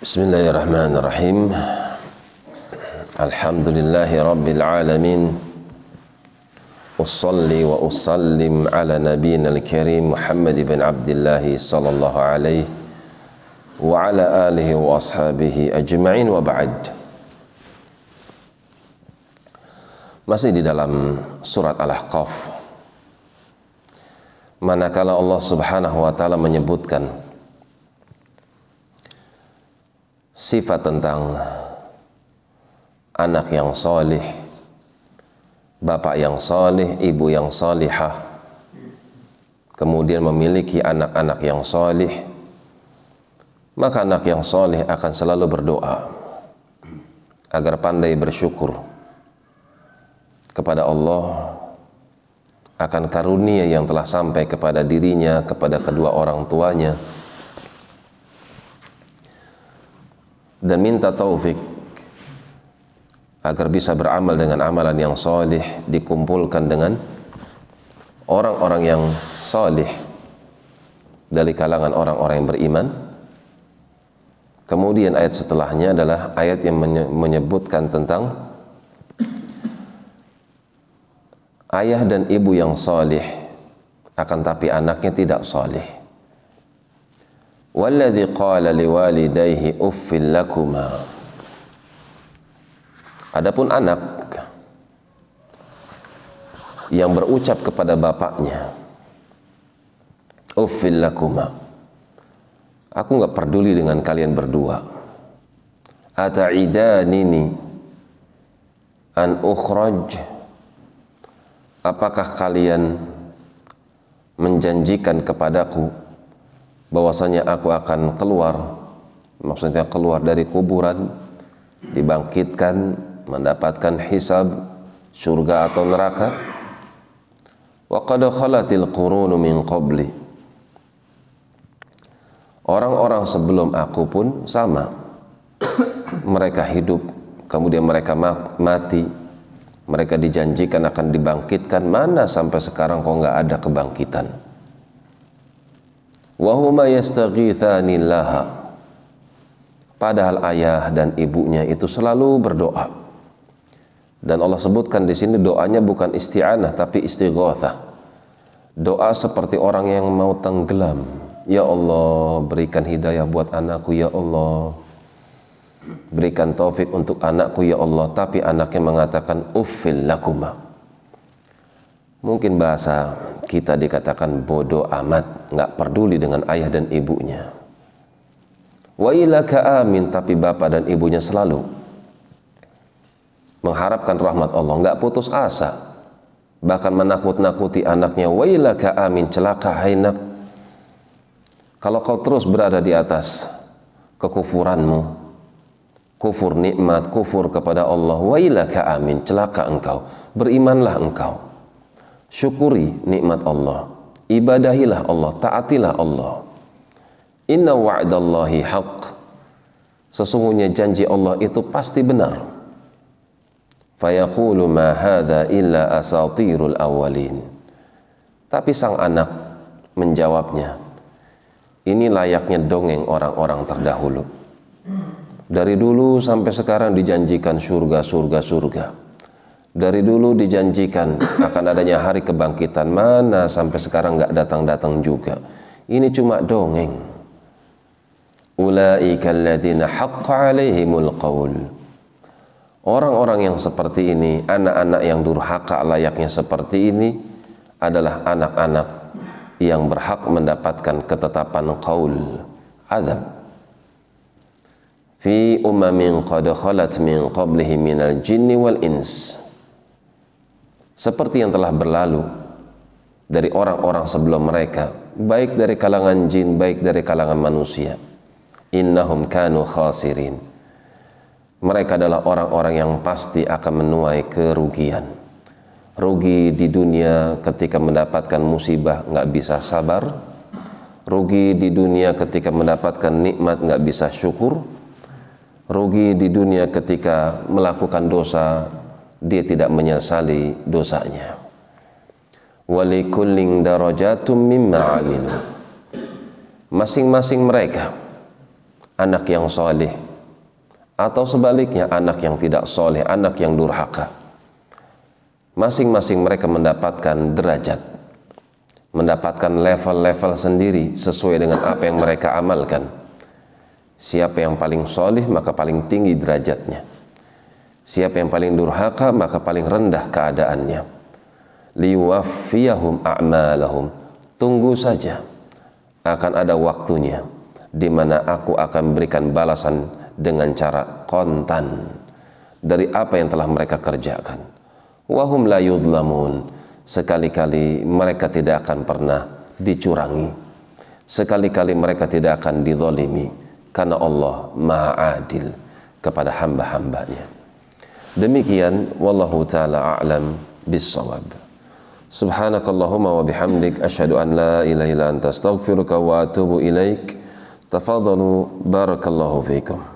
Bismillahirrahmanirrahim. Alhamdulillahi rabbil alamin. Usalli wa usallim ala nabiyina al-karim Muhammad ibn Abdullah sallallahu alaihi wa ala alihi wa ashabihi ajma'in wa ba'd. Masih di dalam surat Al-Ahqaf. Manakala Allah Subhanahu wa taala menyebutkan sifat tentang anak yang solih, bapak yang solih, ibu yang solihah, kemudian memiliki anak-anak yang solih, maka anak yang solih akan selalu berdoa agar pandai bersyukur kepada Allah. Akan karunia yang telah sampai kepada dirinya, kepada kedua orang tuanya, dan minta taufik agar bisa beramal dengan amalan yang solih, dikumpulkan dengan orang-orang yang solih dari kalangan orang-orang yang beriman. Kemudian ayat setelahnya adalah ayat yang menyebutkan tentang ayah dan ibu yang soleh akan tapi anaknya tidak soleh walladhi qala liwalidayhi uffil lakuma adapun anak yang berucap kepada bapaknya uffil lakuma. Aku nggak peduli dengan kalian berdua. Ata'idanini an ukhraj? Apakah kalian menjanjikan kepadaku bahwasanya aku akan keluar maksudnya keluar dari kuburan dibangkitkan mendapatkan hisab surga atau neraka. Wa qad khalatil qurunu min qabli. Orang-orang sebelum aku pun sama. Mereka hidup kemudian mereka mati. Mereka dijanjikan akan dibangkitkan. Mana sampai sekarang kok nggak ada kebangkitan wahuma yastaghithanillaha padahal ayah dan ibunya itu selalu berdoa. Dan Allah sebutkan di sini doanya bukan isti'anah tapi istighatsah doa seperti orang yang mau tenggelam. Ya Allah berikan hidayah buat anakku ya Allah. Berikan taufik untuk anakku ya Allah. Tapi anaknya mengatakan uffil lakuma. Mungkin bahasa kita dikatakan bodoh amat nggak peduli dengan ayah dan ibunya. Wa ilaka amin tapi bapak dan ibunya selalu mengharapkan rahmat Allah nggak putus asa. Bahkan menakut-nakuti anaknya wa ilaka amin celaka hainak. Kalau kau terus berada di atas kekufuranmu kufur nikmat, kufur kepada Allah, wailaka amin, celaka engkau, berimanlah engkau. Syukuri nikmat Allah, ibadahilah Allah, taatilah Allah. Inna wa'dallahi haq. Sesungguhnya janji Allah itu pasti benar. Fayaqulu ma hadha illa asatirul awalin. Tapi sang anak menjawabnya, ini layaknya dongeng orang-orang terdahulu dari dulu sampai sekarang dijanjikan surga, surga, surga. Dari dulu dijanjikan akan adanya hari kebangkitan. Mana sampai sekarang nggak datang-datang juga. Ini cuma dongeng. Orang-orang yang seperti ini, anak-anak yang durhaka layaknya seperti ini adalah anak-anak yang berhak mendapatkan ketetapan qaul, azab fi umamin qad khalat min qablihi minal jinni wal ins seperti yang telah berlalu dari orang-orang sebelum mereka baik dari kalangan jin baik dari kalangan manusia. Innahum kanu khasirin. Mereka adalah orang-orang yang pasti akan menuai kerugian. Rugi di dunia ketika mendapatkan musibah nggak bisa sabar. Rugi di dunia ketika mendapatkan nikmat nggak bisa syukur. Rugi di dunia ketika melakukan dosa dia tidak menyesali dosanya walikulling darajatum mimma amilu masing-masing mereka anak yang soleh atau sebaliknya anak yang tidak soleh, anak yang durhaka. Masing-masing mereka mendapatkan derajat, mendapatkan level-level sendiri sesuai dengan apa yang mereka amalkan. Siapa yang paling soleh maka paling tinggi derajatnya. Siapa yang paling durhaka maka paling rendah keadaannya. Liwafiyahum a'malahum. Tunggu saja. Akan ada waktunya di mana aku akan berikan balasan dengan cara kontan dari apa yang telah mereka kerjakan. Wahum la yudlamun. Sekali-kali mereka tidak akan pernah dicurangi. Sekali-kali mereka tidak akan didolimi. Karena Allah maha adil kepada hamba-hambanya. Demikian wallahu taala a'lam bissawab. Subhanakallahumma wa bihamdik asyhadu an la ilaha illa anta astaghfiruka wa atubu ilaik. Tafadhalu barakallahu fiikum.